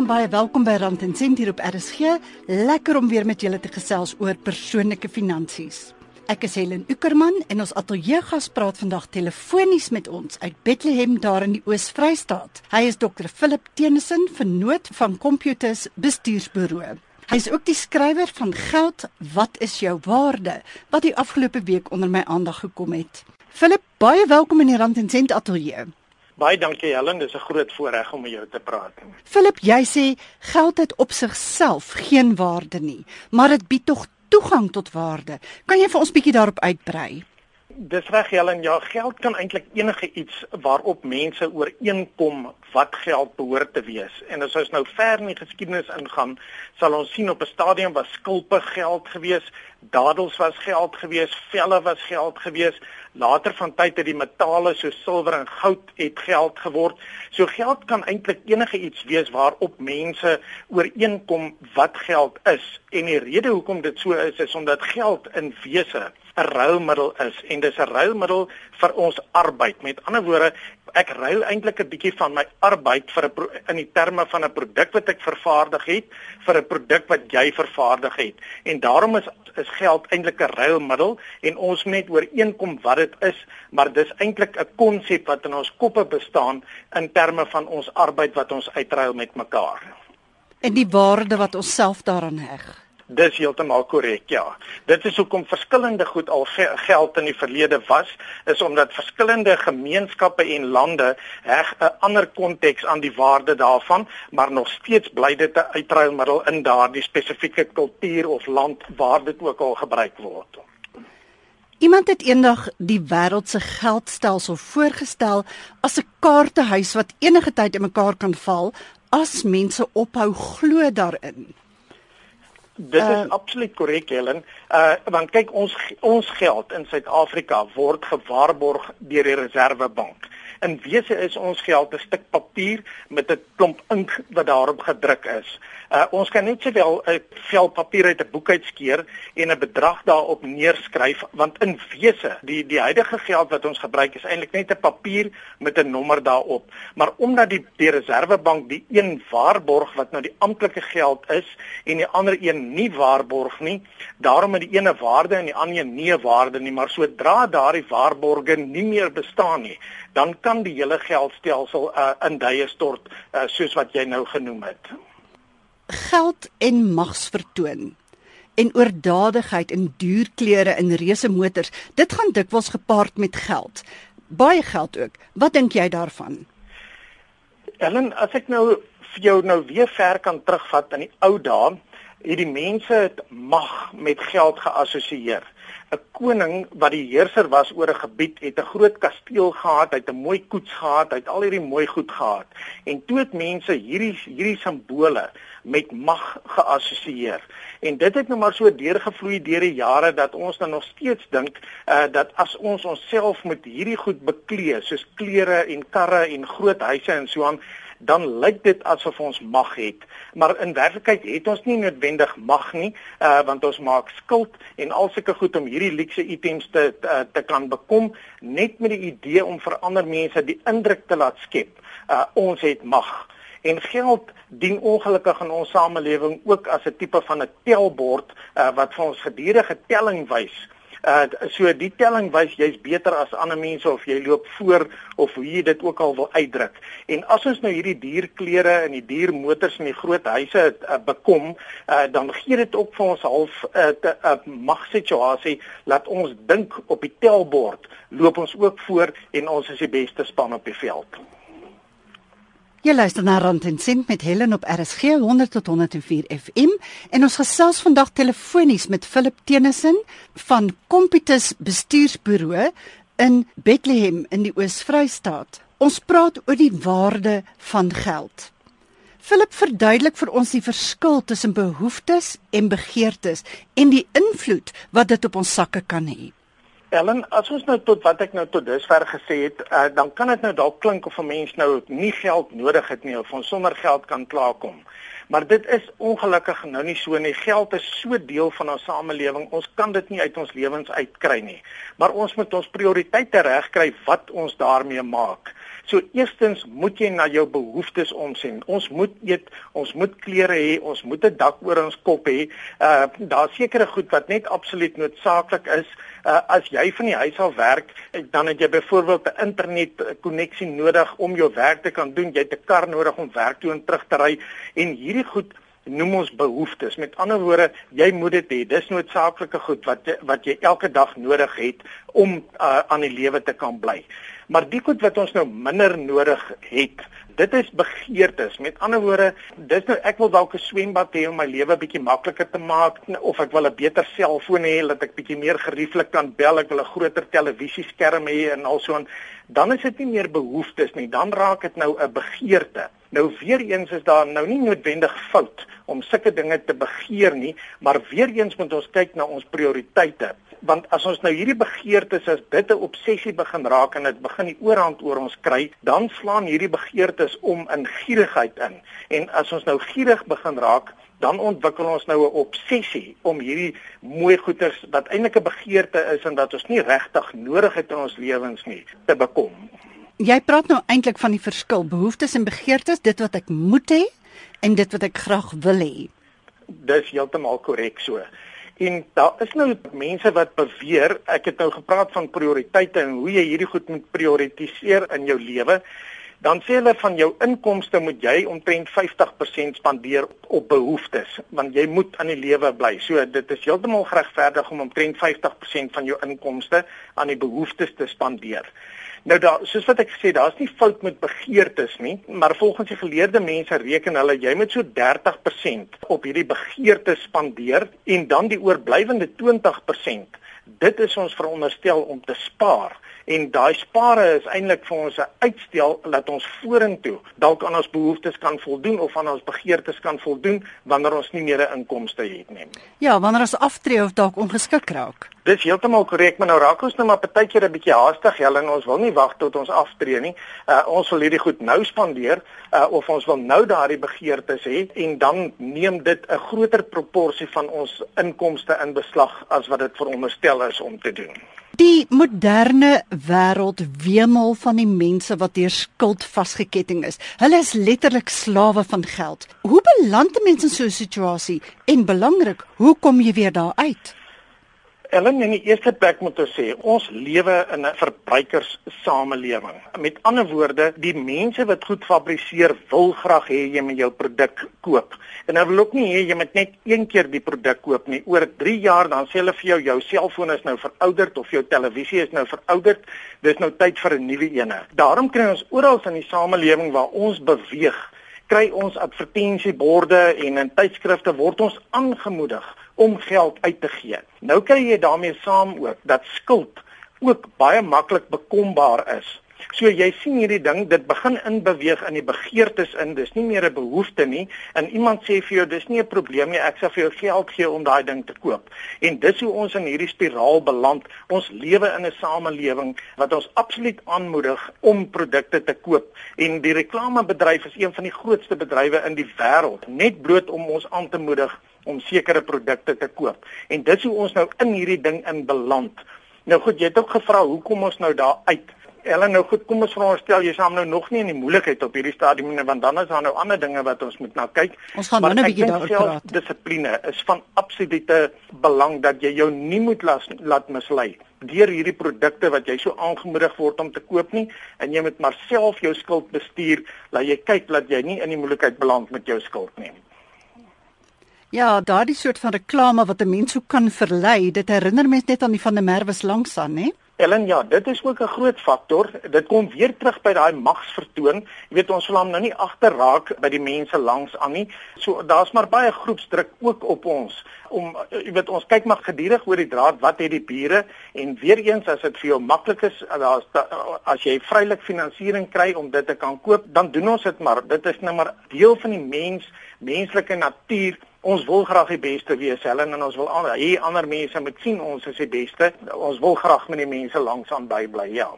en baie welkom by Rand en Sent hier op RSG. Lekker om weer met julle te gesels oor persoonlike finansies. Ek is Helen Ukerman en ons ateljeegas praat vandag telefonies met ons uit Bethlehem daar in die Oos-Vrystaat. Hy is Dr. Philip Tenison, vernoot van Computers Bestuursbureau. Hy is ook die skrywer van Geld, wat is jou waarde wat die afgelope week onder my aandag gekom het. Philip, baie welkom in die Rand en Sent ateljee. Baie dankie Helen, dis 'n groot voorreg om met jou te praat. Philip, jy sê geld het op sigself geen waarde nie, maar dit bied tog toegang tot waarde. Kan jy vir ons bietjie daarop uitbrei? Dis reg Helen, ja, geld kan eintlik enige iets waarop mense ooreenkom wat geld behoort te wees. En as ons nou ver in die geskiedenis ingaan, sal ons sien op 'n stadium was skulpe geld gewees, dadels was geld gewees, velle was geld gewees. Later van tyd het die metale so silwer en goud het geld geword. So geld kan eintlik enige iets wees waarop mense ooreenkom wat geld is. En die rede hoekom dit so is is omdat geld in wese 'n ruilmiddel is en dis 'n ruilmiddel vir ons arbeid. Met ander woorde, ek ruil eintlik 'n bietjie van my arbeid vir 'n in die terme van 'n produk wat ek vervaardig het vir 'n produk wat jy vervaardig het. En daarom is is geld eintlik 'n ruilmiddel en ons moet net ooreenkom wat dit is, maar dis eintlik 'n konsep wat in ons koppe bestaan in terme van ons arbeid wat ons uitruil met mekaar. En die waarde wat ons self daaraan heg. Dis heeltemal korrek, ja. Dit is hoekom verskillende goed al ge geld in die verlede was, is omdat verskillende gemeenskappe en lande reg 'n ander konteks aan die waarde daarvan, maar nog steeds bly dit 'n uitruilmiddel in daardie spesifieke kultuur of land waar dit ook al gebruik word. Iemand het eendag die wêreld se geldstelsel voorgestel as 'n kaartehuis wat enige tyd in mekaar kan val as mense ophou glo daarin. Dit is uh, absoluut korrek Helen. Uh want kyk ons ons geld in Suid-Afrika word gewaarborg deur die Reserwebank. In wese is ons geld 'n stuk papier met 'n klomp ink wat daarop gedruk is. Uh ons kan net sowel 'n vel papier uit 'n boek uitskeer en 'n bedrag daarop neerskryf want in wese die die huidige geld wat ons gebruik is eintlik net 'n papier met 'n nommer daarop. Maar omdat die die Reserwebank die een waarborg wat nou die amptelike geld is en die ander een nie waarborg nie, daarom het die ene waarde en die ander een nie 'n waarde nie, maar sodra daardie waarborge nie meer bestaan nie, dan kan die hele geldstelsel uh, in duie stort uh, soos wat jy nou genoem het. Geld en magsvertoon en oordadigheid in duur klere en reuse motors dit gaan dikwels gepaard met geld. Baie geld ook. Wat dink jy daarvan? Ellen as ek nou vir jou nou weer ver kan terugvat aan die ou dae het die mense het mag met geld geassosieer 'n koning wat die heerser was oor 'n gebied het 'n groot kasteel gehad, hy het 'n mooi koets gehad, hy het al hierdie mooi goed gehad. En toe het mense hierdie hierdie simbole met mag geassosieer. En dit het nou maar so deurgevloei deur die jare dat ons dan nog steeds dink uh dat as ons onsself met hierdie goed beklee, soos klere en karre en groot huise en so aan, dan lyk dit asof ons mag het. Maar in werklikheid het ons nie noodwendig mag nie uh, want ons maak skuld en al sulke goed om hierdie luukse items te, te te kan bekom net met die idee om vir ander mense die indruk te laat skep uh, ons het mag. En geld dien ongelukkig in ons samelewing ook as 'n tipe van 'n telbord uh, wat vir ons gedurende telling wys Uh so die telling wys jy's beter as ander mense of jy loop voor of hoe jy dit ook al wil uitdruk. En as ons nou hierdie dierklere en die diermotors en die groot huise uh, bekom, uh dan gee dit ook vir ons half 'n uh, uh, magsituasie laat ons dink op die telbord loop ons ook voor en ons is die beste span op die veld. Jy luister na Rand en Sint met Helen op RSG 100 tot 104 FM en ons gesels vandag telefonies met Philip Tenison van Computus Bestuursbureau in Bethlehem in die Oos-Vrystaat. Ons praat oor die waarde van geld. Philip verduidelik vir ons die verskil tussen behoeftes en begeertes en die invloed wat dit op ons sakke kan hê. Ellen, as ons nou tot wat ek nou tot dusver gesê het, uh, dan kan dit nou dalk klink of 'n mens nou nie geld nodig het nie of ons sonder geld kan klaarkom. Maar dit is ongelukkig nou nie so nie. Geld is so deel van ons samelewing. Ons kan dit nie uit ons lewens uitkry nie. Maar ons moet ons prioriteite regkry wat ons daarmee maak. So eerstens moet jy na jou behoeftes omsien. Ons moet eet, ons moet klere hê, ons moet 'n dak oor ons kop hê. Uh daar's sekere goed wat net absoluut noodsaaklik is. Uh as jy van die huis af werk, dan het jy byvoorbeeld 'n internet koneksie nodig om jou werk te kan doen. Jy het 'n kar nodig om werk toe en terug te ry en hierdie goed noem ons behoeftes. Met ander woorde, jy moet dit hê. Dis noodsaaklike goed wat jy, wat jy elke dag nodig het om uh, aan die lewe te kan bly. Maar die goed wat ons nou minder nodig het, dit is begeertes. Met ander woorde, dis nou ek wil dalk 'n swembad hê om my lewe bietjie makliker te maak of ek wil 'n beter selfoon hê dat ek bietjie meer gerieflik kan bel, ek wil 'n groter televisieskerm hê en alsoan. Dan is dit nie meer behoeftes nie, dan raak dit nou 'n begeerte. Nou weer eens is daar nou nie noodwendig fout om sulke dinge te begeer nie, maar weer eens moet ons kyk na ons prioriteite want as ons nou hierdie begeertes as dit 'n obsessie begin raak en dit begin die oorhand oor ons kry, dan slaan hierdie begeertes om in gierigheid in. En as ons nou gierig begin raak, dan ontwikkel ons nou 'n obsessie om hierdie mooi goeders wat eintlik 'n begeerte is en dat ons nie regtig nodig het in ons lewens nie te bekom. Jy praat nou eintlik van die verskil behoeftes en begeertes, dit wat ek moet hê en dit wat ek graag wil hê. Dis heeltemal korrek so. En daar is nou mense wat beweer, ek het nou gepraat van prioriteite en hoe jy hierdie goed moet prioritiseer in jou lewe. Dan sê hulle van jou inkomste moet jy omtrent 50% spandeer op behoeftes, want jy moet aan die lewe bly. So dit is heeltemal geregverdig om omtrent 50% van jou inkomste aan die behoeftes te spandeer. Nou daar soos wat ek gesê, daar's nie fout met begeertes nie, maar volgens die geleerde mense reken hulle jy moet so 30% op hierdie begeertes spandeer en dan die oorblywende 20% dit is ons veronderstel om te spaar en daai spare is eintlik vir ons 'n uitstel dat ons vorentoe dalk aan ons behoeftes kan voldoen of aan ons begeertes kan voldoen wanneer ons nie meer 'n inkomste het nie. Ja, wanneer ons aftree of dalk ongeskik raak. Dis heeltemal korrek, maar nou raak ons nou maar partykeer 'n bietjie haastig, Helen, ons wil nie wag tot ons aftree nie. Uh ons wil hierdie goed nou spandeer uh of ons wil nou daardie begeertes hê en dan neem dit 'n groter proporsie van ons inkomste in beslag as wat dit veronderstel is om te doen. Die moderne wêreld wemel van die mense wat deur skuld vasgeketting is. Hulle is letterlik slawe van geld. Hoe beland 'n mens in so 'n situasie? En belangrik, hoe kom jy weer daar uit? Ellen, in die eerste plek moet ons sê, ons lewe in 'n verbruikerssamelewing. Met ander woorde, die mense wat goed fabriseer, wil graag hê jy moet jou produk koop. En hulle wil ook nie hê jy moet net een keer die produk koop nie. Oor 3 jaar dan sê hulle vir jou jou selfoon is nou verouderd of jou televisie is nou verouderd. Dis nou tyd vir 'n nuwe een. Daarom kry ons oral in die samelewing waar ons beweeg, kry ons advertensieborde en in tydskrifte word ons aangemoedig om geld uit te gee. Nou kry jy daarmee saam ook dat skuld ook baie maklik bekombaar is. So jy sien hierdie ding, dit begin inbeweeg in die begeertes in. Dis nie meer 'n behoefte nie. En iemand sê vir jou, dis nie 'n probleem nie. Ek sal vir jou geld gee om daai ding te koop. En dis hoe ons in hierdie spiraal beland. Ons lewe in 'n samelewing wat ons absoluut aanmoedig om produkte te koop. En die reklamebedryf is een van die grootste bedrywe in die wêreld, net bloot om ons aan te moedig om sekere produkte te koop. En dis hoe ons nou in hierdie ding in beland. Nou goed, jy het ook gevra hoekom ons nou daar uit. Ellen, nou goed, kom ons veronderstel jy saam nou nog nie in die moeilikheid op hierdie stadium nie, want dan is daar nou ander dinge wat ons moet na kyk. Ons gaan nou 'n bietjie daaroor praat. Dissipline is van absolute belang dat jy jou nie moet las, laat mislei deur hierdie produkte wat jy so aangemoedig word om te koop nie en jy moet maar self jou skuld bestuur, laat jy kyk dat jy nie in die moeilikheid beland met jou skuld nie. Ja, daardie soort van reklame wat 'n mens so kan verlei, dit herinner mens net aan die van der Merwes langs aan, hè? Ellen, ja, dit is ook 'n groot faktor. Dit kom weer terug by daai magsvertoon. Jy weet ons wil hom nou nie agterraak by die mense langs aan nie. So daar's maar baie groepsdruk ook op ons om jy weet ons kyk maar gedurig oor die draad wat het die bure en weer eens as dit vir jou maklik is as as jy vrylik finansiering kry om dit te kan koop, dan doen ons dit maar. Dit is nou maar deel van die mens, menslike natuur Ons wil graag die beste wees, Helen, en ons wil al hier ander mense moet sien ons is die beste. Ons wil graag met die mense langs aan bybly, ja.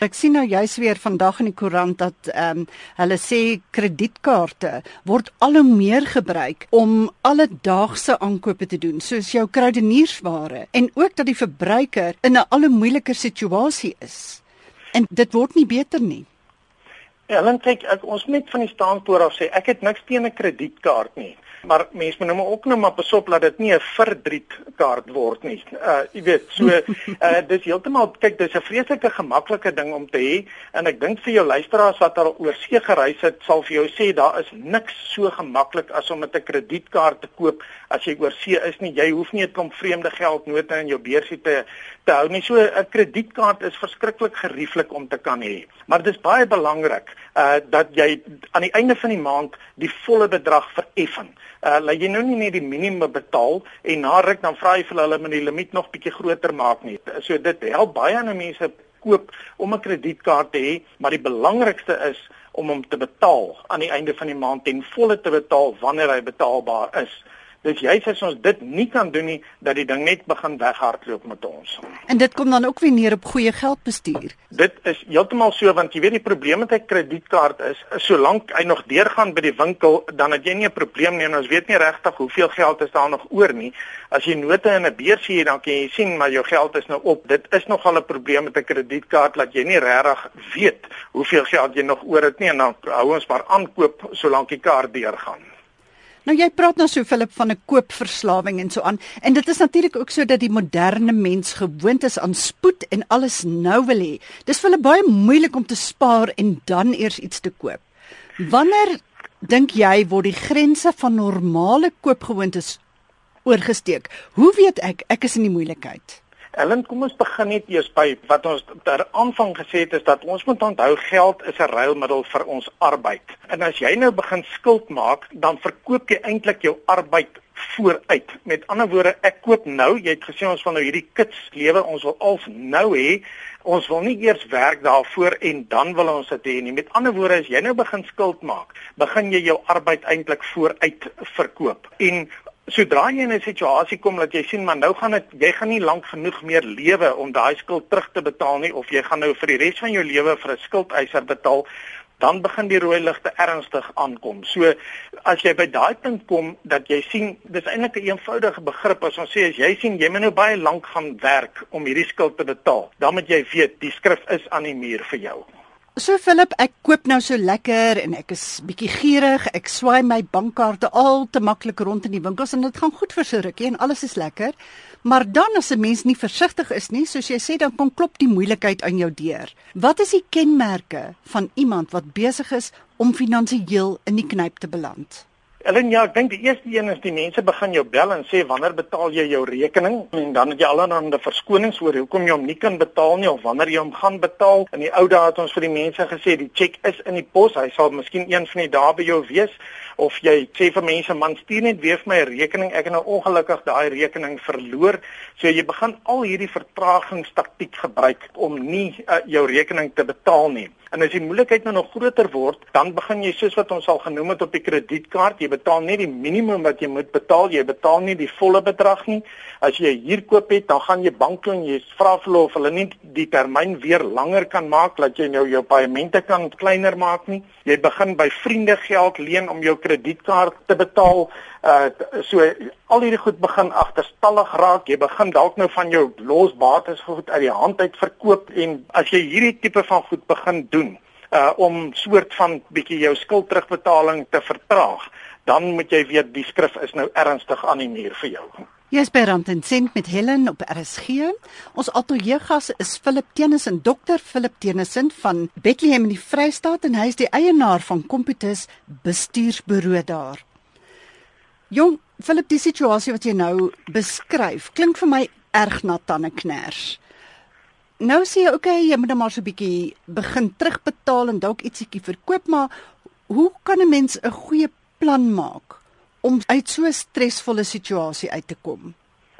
Ek sien nou juis weer vandag in die koerant dat ehm um, hulle sê kredietkaarte word al hoe meer gebruik om alledaagse aankope te doen, soos jou kruideniersware en ook dat die verbruiker in 'n al hoe moeiliker situasie is. En dit word nie beter nie. Ellen kyk ek, ons moet van die standpoort af sê ek het niks teen 'n kredietkaart nie. Maar mense moet nou maar ook nou maar besop dat dit nie 'n verdriet kaart word nie. Uh jy weet, so uh dis heeltemal kyk dis 'n vreeslike gemaklike ding om te hê en ek dink vir jou luisteraars wat al oor see gereis het, sal vir jou sê daar is niks so gemaklik as om met 'n kredietkaart te koop as jy oor see is nie. Jy hoef nie 'n klomp vreemde geldnote in jou beursie te te hou nie. So 'n kredietkaart is verskriklik gerieflik om te kan hê. Maar dit is baie belangrik uh dat jy aan die einde van die maand die volle bedrag vereffen. Uh laat jy nou nie net die minimum betaal en na ruk dan vra jy vir hulle om die limiet nog bietjie groter maak nie. So dit help baie aan mense koop om 'n kredietkaart te hê, maar die belangrikste is om hom te betaal aan die einde van die maand ten volle te betaal wanneer hy betaalbaar is. Dis juist as ons dit nie kan doen nie dat die ding net begin weghardloop met ons. En dit kom dan ook weer neer op goeie geldbestuur. Dit is heeltemal so want jy weet die probleem met 'n kredietkaart is, is solank hy nog deurgaan by die winkel, dan het jy nie 'n probleem nie en ons weet nie regtig hoeveel geld is daar nog oor nie. As jy note in 'n beursie het, dan kan jy sien maar jou geld is nou op. Dit is nogal 'n probleem met 'n kredietkaart dat jy nie regtig weet hoeveel geld jy nog oor het nie en dan hou ons maar aankoop solank die kaart deurgaan. Nou jy praat nou so Philip van 'n koopverslawing en so aan en dit is natuurlik ook so dat die moderne mens gewoond is aan spoed en alles nou wil hê. Dis vir hulle baie moeilik om te spaar en dan eers iets te koop. Wanneer dink jy word die grense van normale koopgewoontes oorgesteek? Hoe weet ek ek is in die moeilikheid? Ellen, kom ons begin net eers by wat ons ter aanvang gesê het is dat ons moet onthou geld is 'n ruilmiddel vir ons arbeid. En as jy nou begin skuld maak, dan verkoop jy eintlik jou arbeid vooruit. Met ander woorde, ek koop nou, jy het gesê ons wil nou hierdie kits lewe, ons wil als nou hê. Ons wil nie eers werk daarvoor en dan wil ons dit hê nie. Met ander woorde, as jy nou begin skuld maak, begin jy jou arbeid eintlik vooruit verkoop. En sodra jy in 'n situasie kom dat jy sien maar nou gaan dit jy gaan nie lank genoeg meer lewe om daai skuld terug te betaal nie of jy gaan nou vir die res van jou lewe vir 'n skuldeiser betaal dan begin die rooi ligte ernstig aankom. So as jy by daai punt kom dat jy sien dis eintlik 'n eenvoudige begrip as ons sê as jy sien jy moet nou baie lank gaan werk om hierdie skuld te betaal, dan moet jy weet die skrif is aan die muur vir jou. So Philip, ek koop nou so lekker en ek is bietjie gierig. Ek swaai my bankkaarte al te maklik rond in die winkels en dit gaan goed vir so rukkie en alles is lekker. Maar dan as 'n mens nie versigtig is nie, soos jy sê, dan kom klop die moeilikheid aan jou deur. Wat is die kenmerke van iemand wat besig is om finansiëel in die knyp te beland? Ellen ja, ek dink die eerste een is die mense begin jou bel en sê wanneer betaal jy jou rekening en dan het jy allerhande verskonings oor hoekom jy hom nie kan betaal nie of wanneer jy hom gaan betaal. In die ou dae het ons vir die mense gesê die cheque is in die pos, hy sal miskien een van die dae by jou wees of jy sê vir mense man stuur net weer vir my 'n rekening, ek het nou ongelukkig daai rekening verloor. So jy begin al hierdie vertragingstaktiek gebruik om nie uh, jou rekening te betaal nie. En as die moeilikheid nou nog groter word, dan begin jy soos wat ons al genoem het op die kredietkaart, jy betaal nie die minimum wat jy moet betaal, jy betaal nie die volle bedrag nie. As jy hier koop het, dan gaan jy bank toe en jy vra vir hulle of hulle nie die termyn weer langer kan maak dat jy nou jou paemente kan kleiner maak nie. Jy begin by vriende geld leen om jou kredietkaart te betaal. Uh so al hierdie goed begin agterstallig raak. Jy begin dalk nou van jou losbates goed uit die hand uit verkoop en as jy hierdie tipe van goed begin doen uh om soort van bietjie jou skuld terugbetaling te vertraag, dan moet jy weet die skrif is nou ernstig aan die muur vir jou. Jy's by Rand en Sent met Helen op RSG. Ons ateljeegas is Philip Tennyson, dokter Philip Tennyson van Bethlehem in die Vrystaat en hy is die eienaar van Computus Bestuursbureau daar. Jong, Philip, die situasie wat jy nou beskryf, klink vir my erg na tandeknars. Nou sê jy, okay, jy moet net maar so 'n bietjie begin terugbetaal en dalk ietsiekie verkoop, maar hoe kan 'n mens 'n goeie plan maak om uit so 'n stresvolle situasie uit te kom?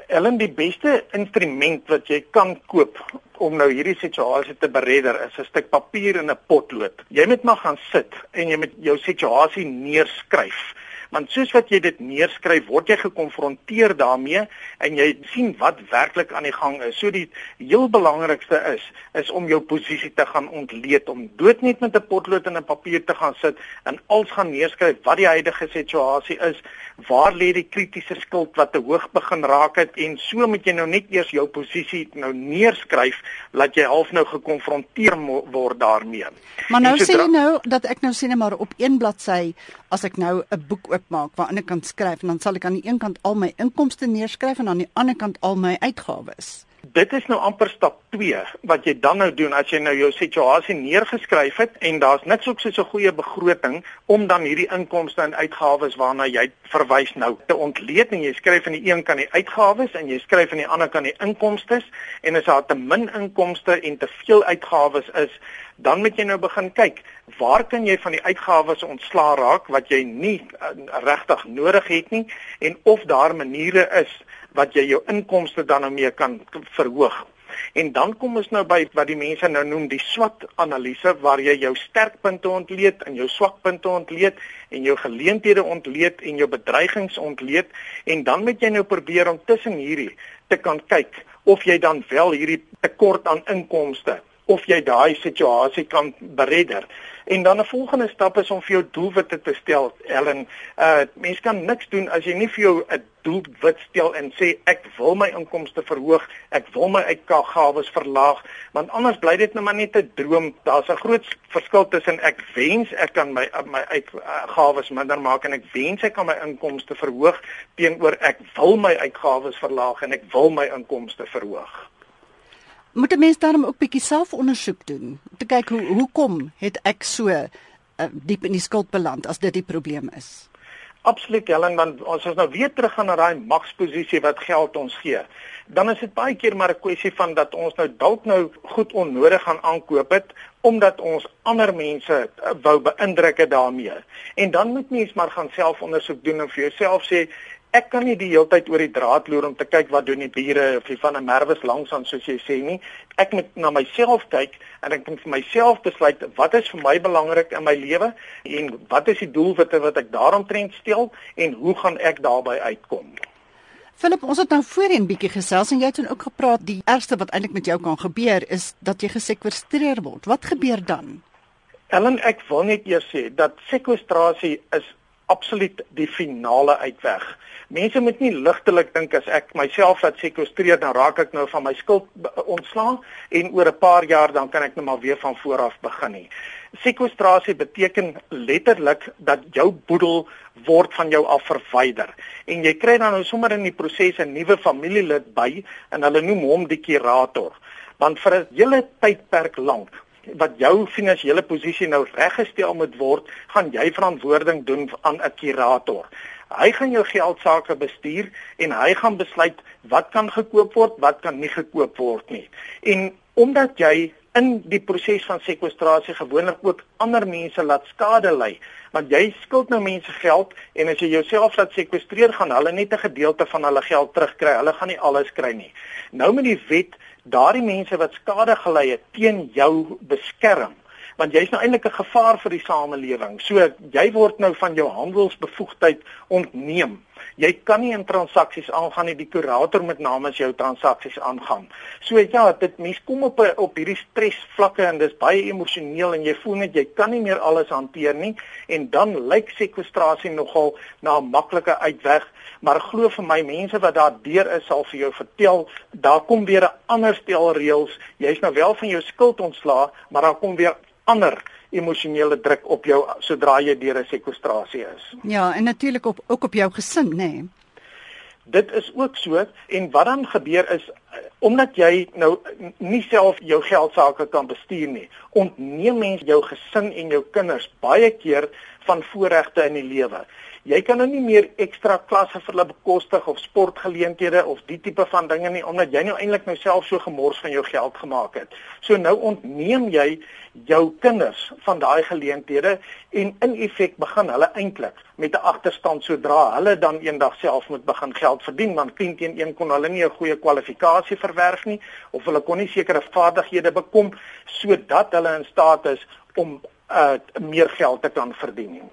Ellen, die beste instrument wat jy kan koop om nou hierdie situasie te beredder is 'n stuk papier en 'n potlood. Jy moet maar gaan sit en jy moet jou situasie neerskryf Want soos wat jy dit neerskryf, word jy gekonfronteer daarmee en jy sien wat werklik aan die gang is. So die heel belangrikste is is om jou posisie te gaan ontleed, om doodnet met 'n potlood en 'n papier te gaan sit en als gaan neerskryf wat die huidige situasie is, waar lê die kritiese skuld wat te hoog begin raak het en so moet jy nou net eers jou posisie nou neerskryf dat jy half nou gekonfronteer word daarmee. Maar nou sê jy nou dat ek nou sien maar op een bladsy as ek nou 'n boek oopmaak waar aan die kant skryf en dan sal ek aan die een kant al my inkomste neerskryf en aan die ander kant al my uitgawes. Dit is nou amper stap 2 wat jy dan nou doen as jy nou jou situasie neergeskryf het en daar's niks ook soos 'n goeie begroting om dan hierdie inkomste en uitgawes waarna jy verwys nou te ontleed en jy skryf aan die een kant die uitgawes en jy skryf aan die ander kant die inkomste en as daar te min inkomste en te veel uitgawes is dan moet jy nou begin kyk waar kan jy van die uitgawes ontslaa raak wat jy nie uh, regtig nodig het nie en of daar maniere is wat jy jou inkomste dan nou mee kan verhoog. En dan kom ons nou by wat die mense nou noem die SWOT analise waar jy jou sterkpunte ontleed en jou swakpunte ontleed en jou geleenthede ontleed en jou bedreigings ontleed en dan moet jy nou probeer om tussen hierdie te kan kyk of jy dan wel hierdie tekort aan inkomste of jy daai situasie kan beredder. En dan 'n volgende stap is om vir jou doelwitte te stel. Ellen, uh mens kan niks doen as jy nie vir jou 'n doelwit stel en sê ek wil my inkomste verhoog, ek wil my uitgawes verlaag, want anders bly dit net maar net 'n droom. Daar's 'n groot verskil tussen ek wens ek kan my my uitgawes minder maak en ek wens ek kan my inkomste verhoog teenoor ek wil my uitgawes verlaag en ek wil my inkomste verhoog moet 'n mens dan ook bietjie selfondersoek doen om te kyk hoe hoekom het ek so uh, diep in die skuld beland as dit die probleem is. Absoluut Helen want as ons nou weer terug gaan na daai magsposisie wat geld ons gee, dan is dit baie keer maar 'n kwessie van dat ons nou dalk nou goed onnodig gaan aankoop het omdat ons ander mense uh, wou beïndruk daarmee. En dan moet mens maar gaan selfondersoek doen en vir jouself sê ek kan nie die hele tyd oor die draad loer om te kyk wat doen die bure of die van 'n merwes langs aan soos jy sê nie. Ek moet na myself kyk en ek moet vir myself besluit wat is vir my belangrik in my lewe en wat is die doelwitte wat ek daaromtrent stel en hoe gaan ek daarbey uitkom. Philip, ons het nou voorheen bietjie gesels en jy het dan ook gepraat die ergste wat eintlik met jou kan gebeur is dat jy gesekwestreer word. Wat gebeur dan? Ellen, ek wil net eers sê dat sekwestrasie is absoluut die finale uitweg. Mense moet nie ligtelik dink as ek myself laat sekwestreer dan raak ek nou van my skuld ontslaan en oor 'n paar jaar dan kan ek net nou maar weer van voor af begin nie. Sekwestrasie beteken letterlik dat jou boedel word van jou af verwyder en jy kry dan nou sommer in die proses 'n nuwe familielid by en hulle noem hom die kurator. Want vir 'n hele tydperk lank wat jou finansiële posisie nou reggestel moet word, gaan jy verantwoording doen aan 'n kurator. Hy gaan jou geld sake bestuur en hy gaan besluit wat kan gekoop word, wat kan nie gekoop word nie. En omdat jy in die proses van sekwestrasie gewoonlik ook ander mense laat skade ly, want jy skuld nou mense geld en as jy jouself laat sekwestreer, gaan hulle net 'n gedeelte van hulle geld terugkry. Hulle gaan nie alles kry nie. Nou met die wet daardie mense wat skade gely het teen jou beskerm want jy's nou eintlik 'n gevaar vir die samelewing. So jy word nou van jou handelsbevoegdheid ontneem. Jy kan nie in transaksies aangaan nie. Die kurator met namens jou transaksies aangaan. So ja, dit mens kom op op hierdie stresvlakke en dis baie emosioneel en jy voel net jy kan nie meer alles hanteer nie en dan lyk sekwestrasie nogal na 'n maklike uitweg maar glo vir my mense wat daar deur is sal vir jou vertel daar kom weer 'n ander stel reëls jy's nou wel van jou skuld ontslaa maar daar kom weer ander emosionele druk op jou sodra jy deur 'n sekwestrasie is ja en natuurlik op ook op jou gesin nê nee. dit is ook so en wat dan gebeur is omdat jy nou nie self jou geld sake kan bestuur nie ontneem mense jou gesin en jou kinders baie keer van voorregte in die lewe jy kan nou nie meer ekstra klasse vir hulle bekostig of sportgeleenthede of die tipe van dinge nie omdat jy nou eintlik nou self so gemors van jou geld gemaak het. So nou ontneem jy jou kinders van daai geleenthede en in effek begin hulle eintlik met 'n agterstand sodra hulle dan eendag self moet begin geld verdien want teen teen een kon hulle nie 'n goeie kwalifikasie verwerf nie of hulle kon nie sekere vaardighede bekom sodat hulle in staat is om uh, meer geld te kan verdien.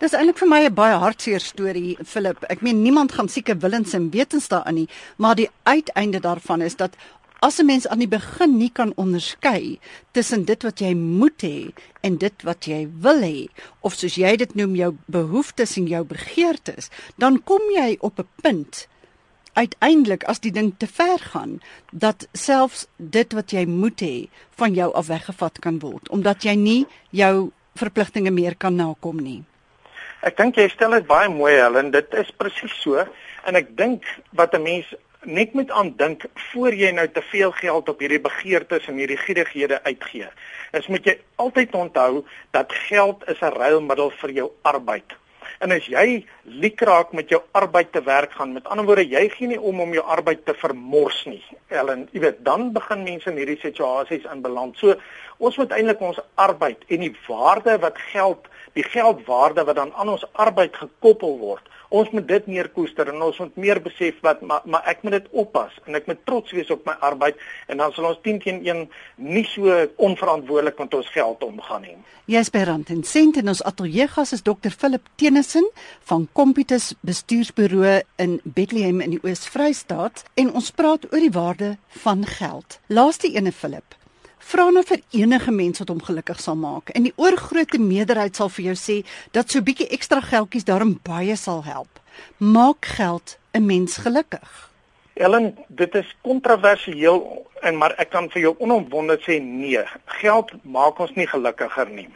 Dis eintlik vir my 'n baie hartseer storie, Philip. Ek meen niemand gaan seker willens en wetens daarin nie, maar die uiteinde daarvan is dat as 'n mens aan die begin nie kan onderskei tussen dit wat jy moet hê en dit wat jy wil hê, of soos jy dit noem jou behoeftes en jou begeertes, dan kom jy op 'n punt uiteindelik as die ding te ver gaan dat selfs dit wat jy moet hê van jou af weggevat kan word omdat jy nie jou verpligtinge meer kan nakom nie. Ek dink jy stel dit baie mooi Helen, dit is presies so en ek dink wat 'n mens net moet aandink voor jy nou te veel geld op hierdie begeertes en hierdie gierighede uitgee. Is moet jy altyd onthou dat geld is 'n ruilmiddel vir jou arbeid. En as jy liek raak met jou arbeid te werk gaan, met ander woorde, jy gee nie om om jou arbeid te vermors nie. Ellen, jy weet, dan begin mense in hierdie situasies inbeland. So ons moet eintlik ons arbeid en die waarde wat geld, die geldwaarde wat dan aan ons arbeid gekoppel word, ons moet dit meer koester en ons moet meer besef wat maar, maar ek moet dit oppas en ek moet trots wees op my arbeid en dan sal ons 10 teen 1 nie so onverantwoordelik met ons geld omgaan nie. By Rand en Sent en ons ateljee gas is Dr Philip Tennyson van Computus Bestuursburo in Bethlehem in die Oos-Vrystaat en ons praat oor die waarde van geld. Laaste ene Philip Vra nou vir enige mens wat hom gelukkig sal maak. En die oorgrootste meerderheid sal vir jou sê dat so 'n bietjie ekstra geldjies daarom baie sal help. Maak geld 'n mens gelukkig. Ellen, dit is kontroversieel en maar ek kan vir jou onomwonde sê nee. Geld maak ons nie gelukkiger nie.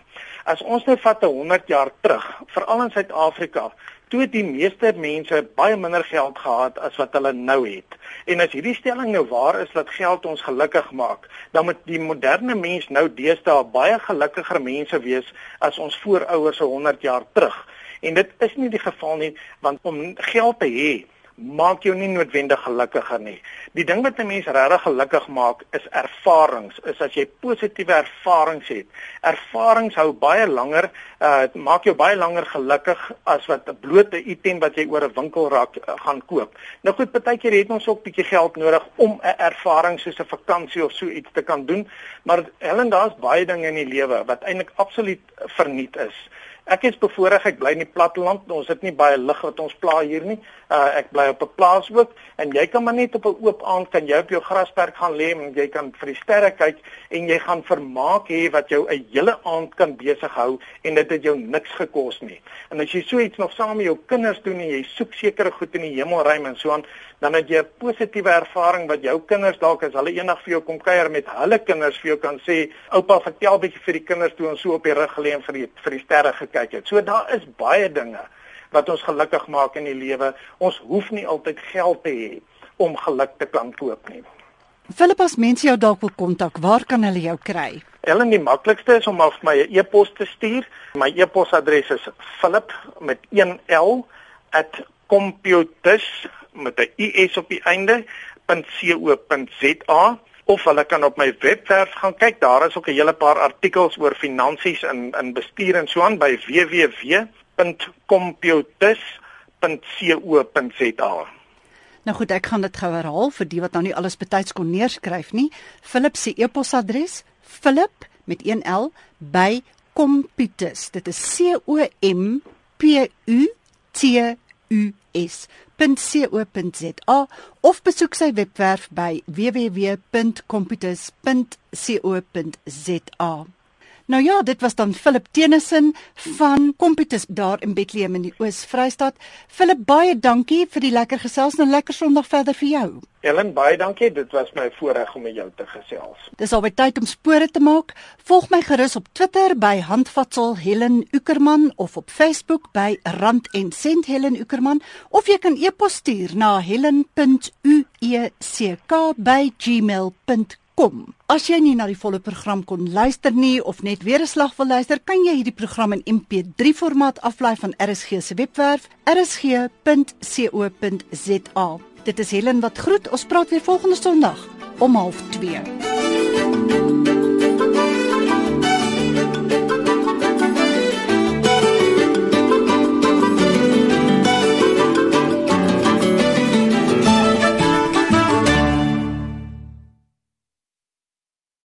As ons nou vat 'n 100 jaar terug, veral in Suid-Afrika, toe die meeste mense baie minder geld gehad as wat hulle nou het. En as hierdie stelling nou waar is dat geld ons gelukkig maak, dan moet die moderne mens nou deesdae baie gelukkiger mense wees as ons voorouers se 100 jaar terug. En dit is nie die geval nie, want om geld te hê maak jou nie noodwendig gelukkiger nie. Die ding wat 'n mens regtig gelukkig maak is ervarings. Is as jy positiewe ervarings het. Ervarings hou baie langer, uh maak jou baie langer gelukkig as wat 'n blote item wat jy oor 'n winkelrak uh, gaan koop. Nou goed, partykeer het ons ook bietjie geld nodig om 'n ervaring soos 'n vakansie of so iets te kan doen, maar Helen, daar's baie dinge in die lewe wat eintlik absoluut verniet is. Ek is bevoorreg ek bly in die platteland. Ons het nie baie lig wat ons pla hier nie. Uh ek bly op 'n plaas ook en jy kan maar net op 'n oop aand kan jy op jou grasperk gaan lê en jy kan vir die sterre kyk en jy gaan vermaak hê wat jou 'n hele aand kan besig hou en dit het jou niks gekos nie. En as jy so iets nog saam met jou kinders doen en jy soek sekere goed in die hemelruim en so aan, dan het jy 'n positiewe ervaring wat jou kinders dalk as hulle eendag vir jou kom kuier met hulle kinders vir jou kan sê, oupa vertel bietjie vir die kinders toe ons so op die rug gelê en vir die vir die sterre gekyk het. So daar is baie dinge wat ons gelukkig maak in die lewe. Ons hoef nie altyd geld te hê om geluk te kan koop nie. Philippas mense jou dalk wil kontak, waar kan hulle jou kry? Ellen, die maklikste is om af my 'n e-pos te stuur. My e-posadres is philip met 1 l @computus met 'n us op die einde .co.za of hulle kan op my webwerf gaan kyk. Daar is ook 'n hele paar artikels oor finansies en in bestuur en so aan by www.computus.co.za. Nou goed, ek gaan dit gou herhaal vir die wat nou nie alles betyds kon neerskryf nie. Philip se e-posadres: philip met 1 l by computus. Dit is C O M P U T U www.computus.co.za of besoek sy webwerf by www.computus.co.za. Nou ja, dit was dan Philip Tennyson van Computus daar in Bethlehem in die Oos-Vrystaat. Philip, baie dankie vir die lekker gesels en 'n lekker Sondag verder vir jou. Ellen, baie dankie. Dit was my voorreg om met jou te gesels. Dis al baie tyd om spore te maak. Volg my gerus op Twitter by Handvatsel Helen Ukerman of op Facebook by Rand en Sent Helen Ukerman of jy kan e-pos stuur na helen.uecka@gmail.com kom. As jy nie na die volle program kon luister nie of net weer 'n slag wil luister, kan jy hierdie program in MP3 formaat aflaai van RSG se webwerf rsg.co.za. Dit is Helen wat groet. Ons praat weer volgende Sondag om 12:30.